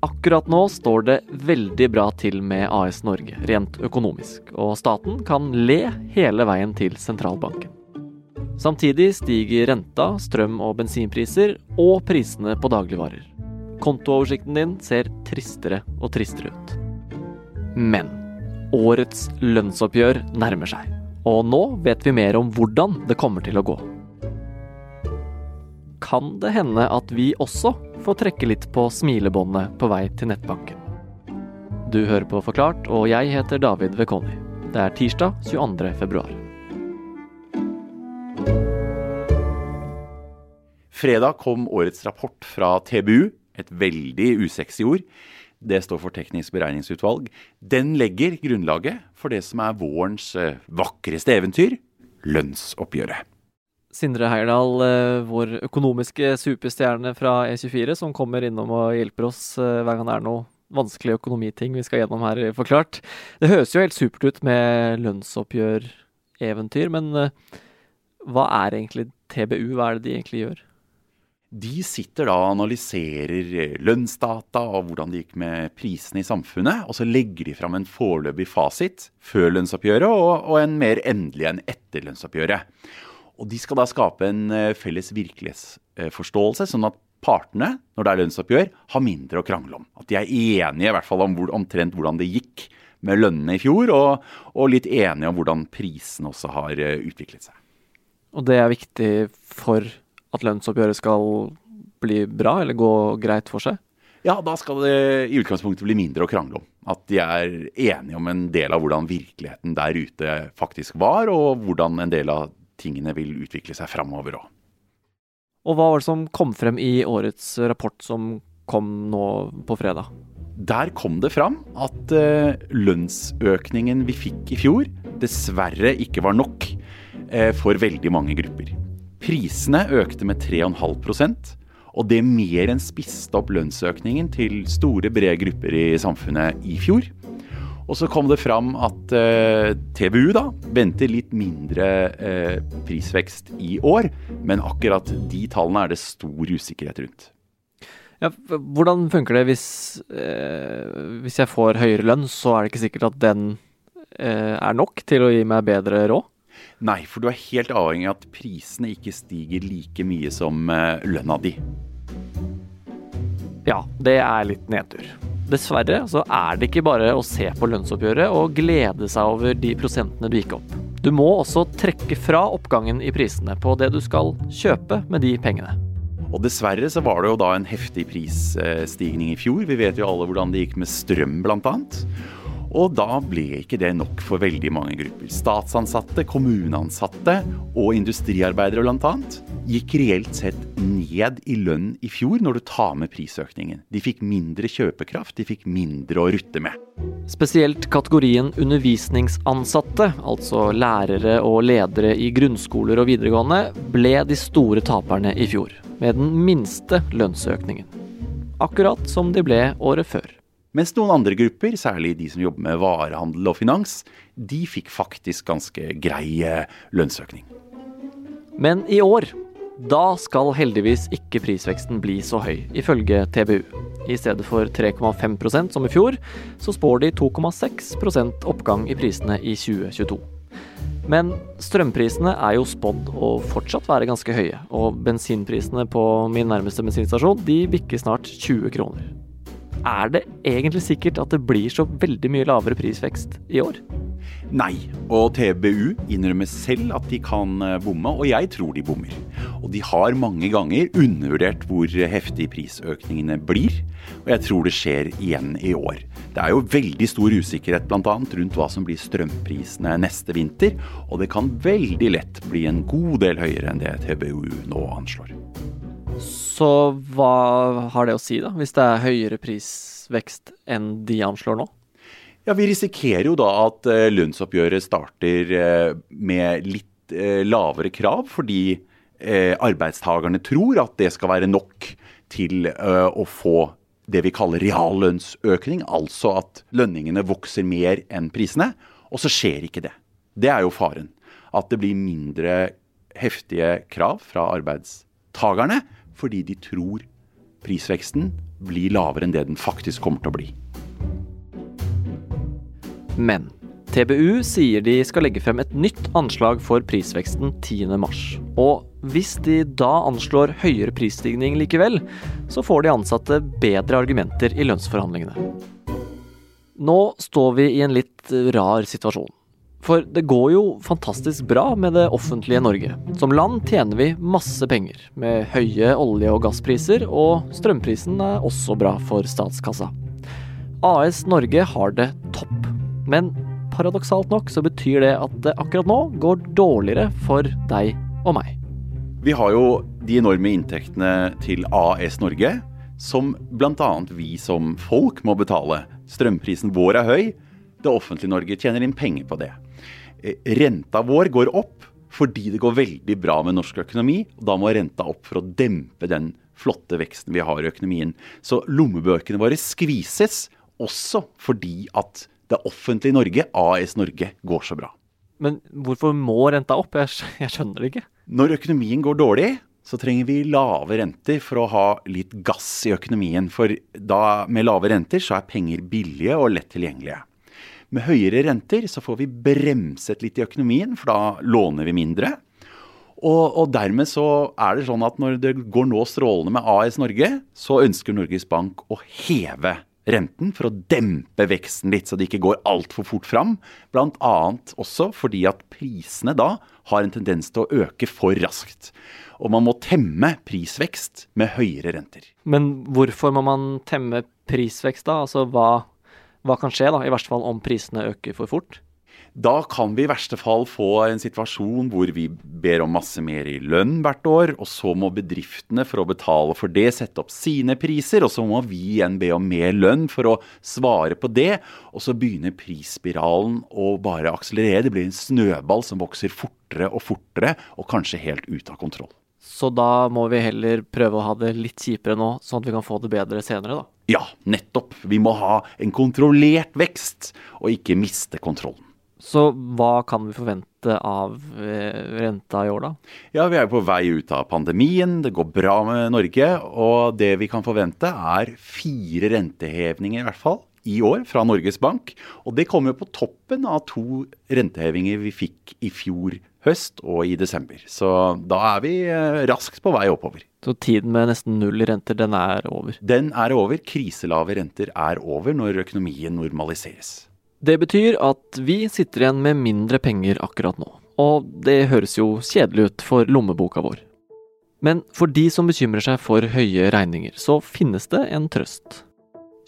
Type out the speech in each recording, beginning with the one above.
Akkurat nå står det veldig bra til med AS Norge, rent økonomisk, og staten kan le hele veien til sentralbanken. Samtidig stiger renta, strøm- og bensinpriser og prisene på dagligvarer. Kontooversikten din ser tristere og tristere ut. Men årets lønnsoppgjør nærmer seg, og nå vet vi mer om hvordan det kommer til å gå. Kan det hende at vi også får trekke litt på smilebåndet på vei til nettbanken? Du hører på Forklart, og jeg heter David Vekoni. Det er tirsdag 22. februar. Fredag kom årets rapport fra TBU, et veldig usexy ord. Det står for Teknisk beregningsutvalg. Den legger grunnlaget for det som er vårens eh, vakreste eventyr lønnsoppgjøret. Sindre Heierdal, eh, vår økonomiske superstjerne fra E24, som kommer innom og hjelper oss eh, hver gang det er noe vanskelige økonomiting vi skal gjennom her, forklart. Det høres jo helt supert ut med lønnsoppgjør-eventyr, men hva er egentlig TBU? Hva er det de egentlig gjør? De sitter da og analyserer lønnsdata og hvordan det gikk med prisene i samfunnet. Og så legger de fram en foreløpig fasit før lønnsoppgjøret og, og en mer endelig enn etter lønnsoppgjøret. Og de skal da skape en eh, felles virkelighetsforståelse, sånn at partene, når det er lønnsoppgjør, har mindre å krangle om. At de er enige i hvert fall om hvor, omtrent hvordan det gikk med lønnene i fjor, og, og litt enige om hvordan prisene også har eh, utviklet seg. Og det er viktig for at lønnsoppgjøret skal bli bra, eller gå greit for seg? Ja, da skal det i utgangspunktet bli mindre å krangle om. At de er enige om en del av hvordan virkeligheten der ute faktisk var, og hvordan en del av tingene vil utvikle seg framover òg. Og hva var det som kom frem i årets rapport som kom nå på fredag? Der kom det fram at uh, lønnsøkningen vi fikk i fjor, dessverre ikke var nok uh, for veldig mange grupper. Prisene økte med 3,5% og det mer enn spiste opp lønnsøkningen til store, brede grupper i samfunnet i fjor. Og så kom det fram at eh, TBU da venter litt mindre eh, prisvekst i år, men akkurat de tallene er det stor usikkerhet rundt. Ja, hvordan funker det hvis, eh, hvis jeg får høyere lønn, så er det ikke sikkert at den eh, er nok til å gi meg bedre råd? Nei, for du er helt avhengig av at prisene ikke stiger like mye som eh, lønna di. Ja, det er litt nedtur. Dessverre så er det ikke bare å se på lønnsoppgjøret og glede seg over de prosentene du gikk opp. Du må også trekke fra oppgangen i prisene på det du skal kjøpe med de pengene. Og dessverre så var det jo da en heftig prisstigning i fjor. Vi vet jo alle hvordan det gikk med strøm, blant annet. Og da ble ikke det nok for veldig mange grupper. Statsansatte, kommuneansatte og industriarbeidere bl.a. gikk reelt sett ned i lønn i fjor når du tar med prisøkningen. De fikk mindre kjøpekraft, de fikk mindre å rutte med. Spesielt kategorien undervisningsansatte, altså lærere og ledere i grunnskoler og videregående, ble de store taperne i fjor, med den minste lønnsøkningen. Akkurat som de ble året før. Mens noen andre grupper, særlig de som jobber med varehandel og finans, de fikk faktisk ganske grei lønnsøkning. Men i år, da skal heldigvis ikke prisveksten bli så høy, ifølge TBU. I stedet for 3,5% som i fjor, så spår de 2,6% oppgang i prisene i 2022. Men strømprisene er jo spådd å fortsatt være ganske høye, og bensinprisene på min nærmeste bensinstasjon de bikker snart 20 kroner. Er det egentlig sikkert at det blir så veldig mye lavere prisvekst i år? Nei, og TBU innrømmer selv at de kan eh, bomme, og jeg tror de bommer. Og de har mange ganger undervurdert hvor heftig prisøkningene blir, og jeg tror det skjer igjen i år. Det er jo veldig stor usikkerhet bl.a. rundt hva som blir strømprisene neste vinter, og det kan veldig lett bli en god del høyere enn det TBU nå anslår. Så hva har det å si, da, hvis det er høyere prisvekst enn de anslår nå? Ja, Vi risikerer jo da at uh, lønnsoppgjøret starter uh, med litt uh, lavere krav, fordi arbeidstakerne tror at det skal være nok til å få det vi kaller reallønnsøkning, altså at lønningene vokser mer enn prisene. Og så skjer ikke det. Det er jo faren. At det blir mindre heftige krav fra arbeidstakerne fordi de tror prisveksten blir lavere enn det den faktisk kommer til å bli. Men TBU sier de skal legge frem et nytt anslag for prisveksten 10.3. Og hvis de da anslår høyere prisstigning likevel, så får de ansatte bedre argumenter i lønnsforhandlingene. Nå står vi i en litt rar situasjon. For det går jo fantastisk bra med det offentlige Norge. Som land tjener vi masse penger, med høye olje- og gasspriser, og strømprisen er også bra for statskassa. AS Norge har det topp. Men paradoksalt nok så betyr det at det akkurat nå går dårligere for deg og meg. Vi har jo de enorme inntektene til AS Norge, som bl.a. vi som folk må betale. Strømprisen vår er høy. Det offentlige Norge tjener inn penger på det. Eh, renta vår går opp fordi det går veldig bra med norsk økonomi. og Da må renta opp for å dempe den flotte veksten vi har i økonomien. Så lommebøkene våre skvises også fordi at det offentlige Norge, AS Norge, går så bra. Men hvorfor må renta opp? Jeg, jeg skjønner det ikke. Når økonomien går dårlig, så trenger vi lave renter for å ha litt gass i økonomien. For da med lave renter så er penger billige og lett tilgjengelige. Med høyere renter så får vi bremset litt i økonomien, for da låner vi mindre. Og, og, dermed så er det sånn at når det går nå strålende med AS Norge, så ønsker Norges Bank å heve renten for å dempe veksten litt, så det ikke går altfor fort fram. Bl.a. også fordi at prisene da har en tendens til å øke for raskt. Og man må temme prisvekst med høyere renter. Men hvorfor må man temme prisvekst da? Altså hva hva kan skje, da, i verste fall om prisene øker for fort? Da kan vi i verste fall få en situasjon hvor vi ber om masse mer i lønn hvert år, og så må bedriftene for å betale for det sette opp sine priser, og så må vi igjen be om mer lønn for å svare på det, og så begynner prisspiralen å bare akselerere. Det blir en snøball som vokser fortere og fortere, og kanskje helt ut av kontroll. Så da må vi heller prøve å ha det litt kjipere nå, sånn at vi kan få det bedre senere, da? Ja, nettopp. Vi må ha en kontrollert vekst, og ikke miste kontrollen. Så hva kan vi forvente av eh, renta i år, da? Ja, Vi er på vei ut av pandemien, det går bra med Norge. Og det vi kan forvente er fire rentehevninger i hvert fall i år fra Norges Bank. Og det kommer på toppen av to rentehevinger vi fikk i fjor høst og i desember. Så da er vi eh, raskt på vei oppover. Så tiden med nesten null renter, den er over? Den er over. Kriselave renter er over når økonomien normaliseres. Det betyr at vi sitter igjen med mindre penger akkurat nå. Og det høres jo kjedelig ut for lommeboka vår. Men for de som bekymrer seg for høye regninger, så finnes det en trøst.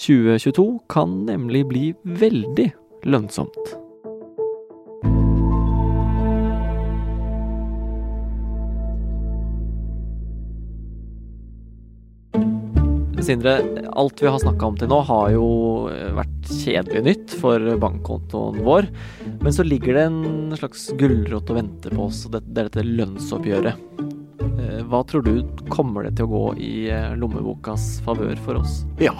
2022 kan nemlig bli veldig lønnsomt. Sindre, alt vi har snakka om til nå har jo vært kjedelig nytt for bankkontoen vår. Men så ligger det en slags gulrot og venter på oss, og det, er dette lønnsoppgjøret. Eh, hva tror du kommer det til å gå i eh, lommebokas favør for oss? Ja.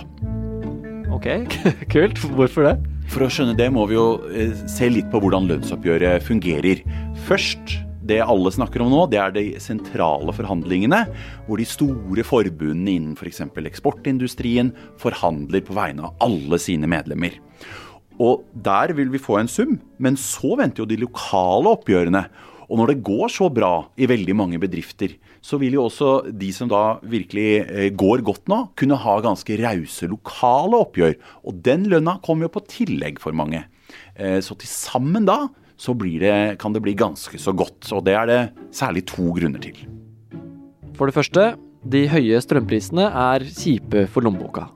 Ok, kult. Hvorfor det? For å skjønne det må vi jo eh, se litt på hvordan lønnsoppgjøret fungerer. Først det alle snakker om nå, det er de sentrale forhandlingene, hvor de store forbundene innen f.eks. For eksportindustrien forhandler på vegne av alle sine medlemmer. Og der vil vi få en sum, men så venter jo de lokale oppgjørene. Og når det går så bra i veldig mange bedrifter, så vil jo også de som da virkelig eh, går godt nå, kunne ha ganske rause lokale oppgjør. Og den lønna kommer jo på tillegg for mange. Eh, så til sammen da så det, kan det bli ganske så godt. Og det er det særlig to grunner til. For det første, de høye strømprisene er kjipe for lommeboka.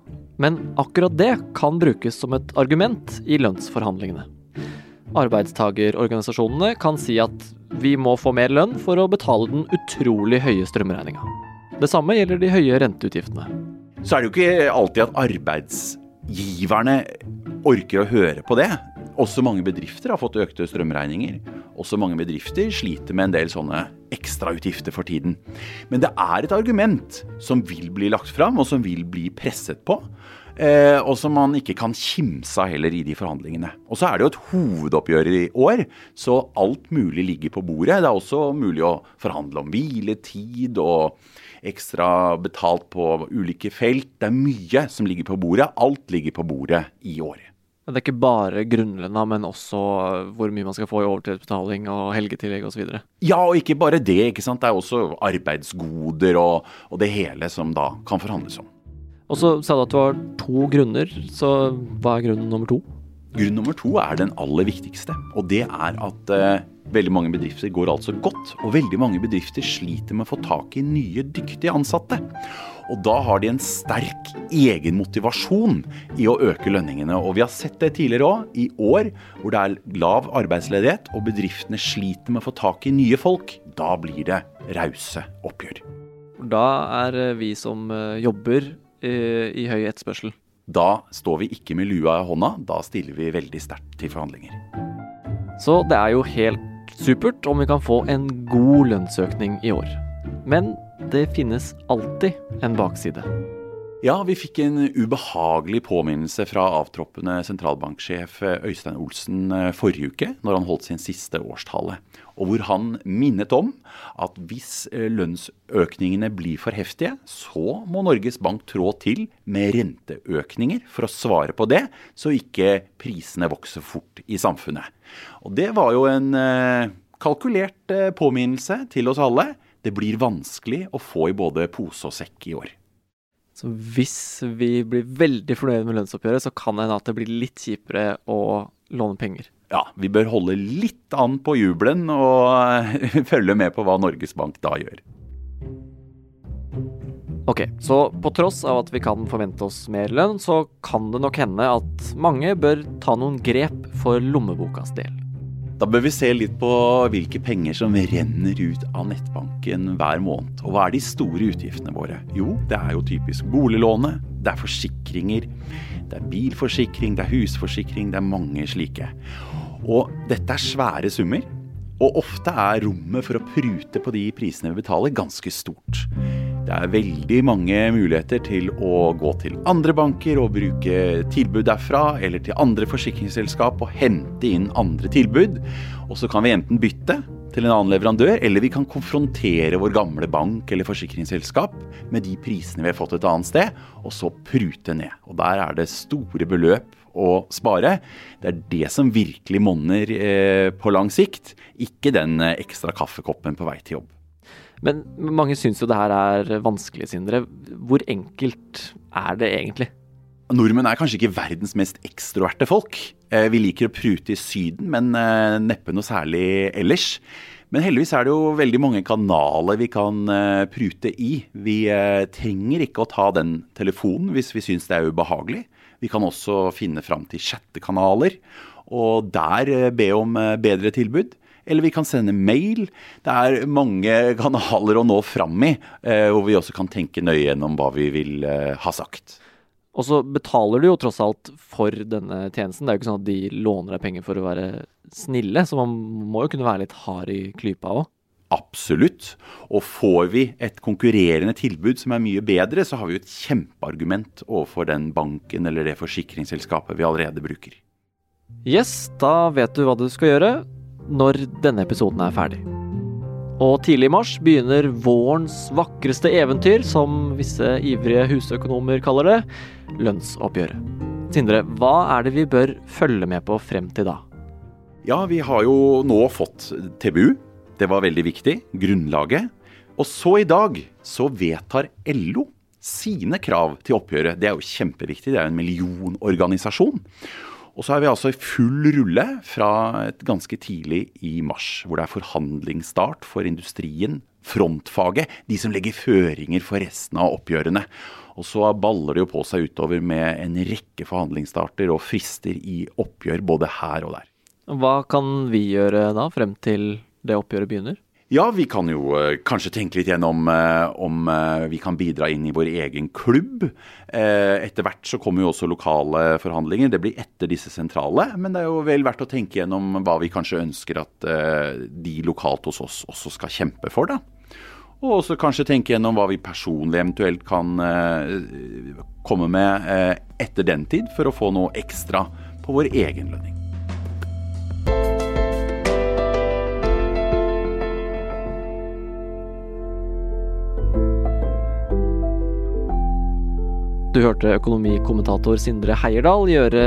Men akkurat det kan brukes som et argument i lønnsforhandlingene. Arbeidstagerorganisasjonene kan si at vi må få mer lønn for å betale den utrolig høye strømregninga. Det samme gjelder de høye renteutgiftene. Så er det jo ikke alltid at arbeidsgiverne orker å høre på det. Også mange bedrifter har fått økte strømregninger. Også mange bedrifter sliter med en del sånne ekstrautgifter for tiden. Men det er et argument som vil bli lagt fram, og som vil bli presset på. Eh, og som man ikke kan kimse av heller i de forhandlingene. Og så er det jo et hovedoppgjør i år, så alt mulig ligger på bordet. Det er også mulig å forhandle om hviletid og ekstra betalt på ulike felt. Det er mye som ligger på bordet. Alt ligger på bordet i år. Det er ikke bare grunnlønna, men også hvor mye man skal få i overtidsbetaling og helgetillegg osv. Ja, og ikke bare det. ikke sant? Det er også arbeidsgoder og, og det hele som da kan forhandles om. Og så sa du at det var to grunner, så hva er grunn nummer to? Grunn nummer to er den aller viktigste, og det er at eh, veldig mange bedrifter går altså godt. Og veldig mange bedrifter sliter med å få tak i nye, dyktige ansatte. Og da har de en sterk egen motivasjon i å øke lønningene. Og vi har sett det tidligere òg, i år hvor det er lav arbeidsledighet og bedriftene sliter med å få tak i nye folk. Da blir det rause oppgjør. Da er eh, vi som eh, jobber Eh, i høy etterspørsel. Da står vi ikke med lua i hånda, da stiller vi veldig sterkt til forhandlinger. Så det er jo helt supert om vi kan få en god lønnsøkning i år. Men det finnes alltid en bakside. Ja, vi fikk en ubehagelig påminnelse fra avtroppende sentralbanksjef Øystein Olsen eh, forrige uke, når han holdt sin siste årstale. Og hvor han minnet om at hvis eh, lønnsøkningene blir for heftige, så må Norges Bank trå til med renteøkninger for å svare på det, så ikke prisene vokser fort i samfunnet. Og det var jo en eh, kalkulert påminnelse til oss alle. Det blir vanskelig å få i både pose og sekk i år. Så hvis vi blir veldig fornøyde med lønnsoppgjøret, så kan det hende at det blir litt kjipere å låne penger. Ja, vi bør holde litt an på jubelen og følge med på hva Norges Bank da gjør. Ok, så på tross av at vi kan forvente oss mer lønn, så kan det nok hende at mange bør ta noen grep for lommebokas del. Da bør vi se litt på hvilke penger som renner ut av nettbanken hver måned. Og hva er de store utgiftene våre? Jo, det er jo typisk boliglånet, det er forsikringer, det er bilforsikring, det er husforsikring, det er mange slike. Og dette er svære summer. Og ofte er rommet for å prute på de prisene vi betaler, ganske stort. Det er veldig mange muligheter til å gå til andre banker og bruke tilbud derfra, eller til andre forsikringsselskap og hente inn andre tilbud. Og så kan vi enten bytte til en annen leverandør, eller vi kan konfrontere vår gamle bank eller forsikringsselskap med de prisene vi har fått et annet sted, og så prute ned. Og der er det store beløp å spare. Det er det som virkelig monner eh, på lang sikt, ikke den eh, ekstra kaffekoppen på vei til jobb. Men mange syns jo det her er vanskelig, Sindre. Hvor enkelt er det egentlig? Nordmenn er kanskje ikke verdens mest ekstroverte folk. Eh, vi liker å prute i Syden, men eh, neppe noe særlig ellers. Men heldigvis er det jo veldig mange kanaler vi kan eh, prute i. Vi trenger ikke å ta den telefonen hvis vi syns det er ubehagelig. Vi kan også finne fram til chattekanaler, og der be om bedre tilbud eller vi kan sende mail. Det er mange kanaler å nå fram i, eh, hvor vi også kan tenke nøye gjennom hva vi vil eh, ha sagt. Og så betaler du jo tross alt for denne tjenesten. Det er jo ikke sånn at de låner deg penger for å være snille, så man må jo kunne være litt hard i klypa òg. Absolutt. Og får vi et konkurrerende tilbud som er mye bedre, så har vi jo et kjempeargument overfor den banken eller det forsikringsselskapet vi allerede bruker. Yes, da vet du hva du skal gjøre når denne episoden er ferdig. Og tidlig i mars begynner vårens vakreste eventyr, som visse ivrige husøkonomer kaller det, lønnsoppgjøret. Sindre, hva er det vi bør følge med på frem til da? Ja, vi har jo nå fått TBU. Det var veldig viktig. Grunnlaget. Og så i dag så vedtar LO sine krav til oppgjøret. Det er jo kjempeviktig. Det er jo en millionorganisasjon. Og så er vi altså i full rulle fra et ganske tidlig i mars, hvor det er forhandlingsstart for industrien, frontfaget, de som legger føringer for resten av oppgjørene. Og så baller det jo på seg utover med en rekke forhandlingsstarter og frister i oppgjør både her og der. Hva kan vi gjøre da, frem til det oppgjøret begynner? Ja, vi kan jo uh, kanskje tenke litt gjennom om uh, vi kan bidra inn i vår egen klubb. etter hvert så kommer jo også lokale forhandlinger. Det blir etter disse sentrale. Men det er jo vel verdt å tenke gjennom hva vi kanskje ønsker at de lokalt hos oss også skal kjempe for, da. Og også kanskje tenke gjennom hva vi personlig eventuelt kan komme med etter den tid, for å få noe ekstra på vår egen lønning. Du hørte økonomikommentator Sindre Heierdal gjøre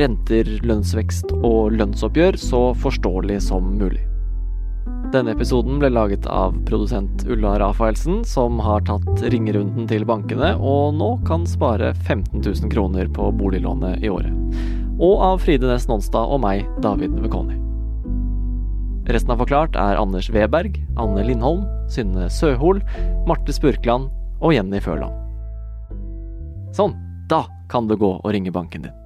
renter, lønnsvekst og lønnsoppgjør så forståelig som mulig. Denne episoden ble laget av produsent Ulla Rafaelsen, som har tatt ringerunden til bankene og nå kan spare 15 000 kroner på boliglånet i året. Og av Fride Næss Nonstad og meg, David Mekoni. Resten av Forklart er Anders Weberg, Anne Lindholm, Synne Søhol, Marte Spurkland og Jenny Førland. Sånn, da kan du gå og ringe banken din.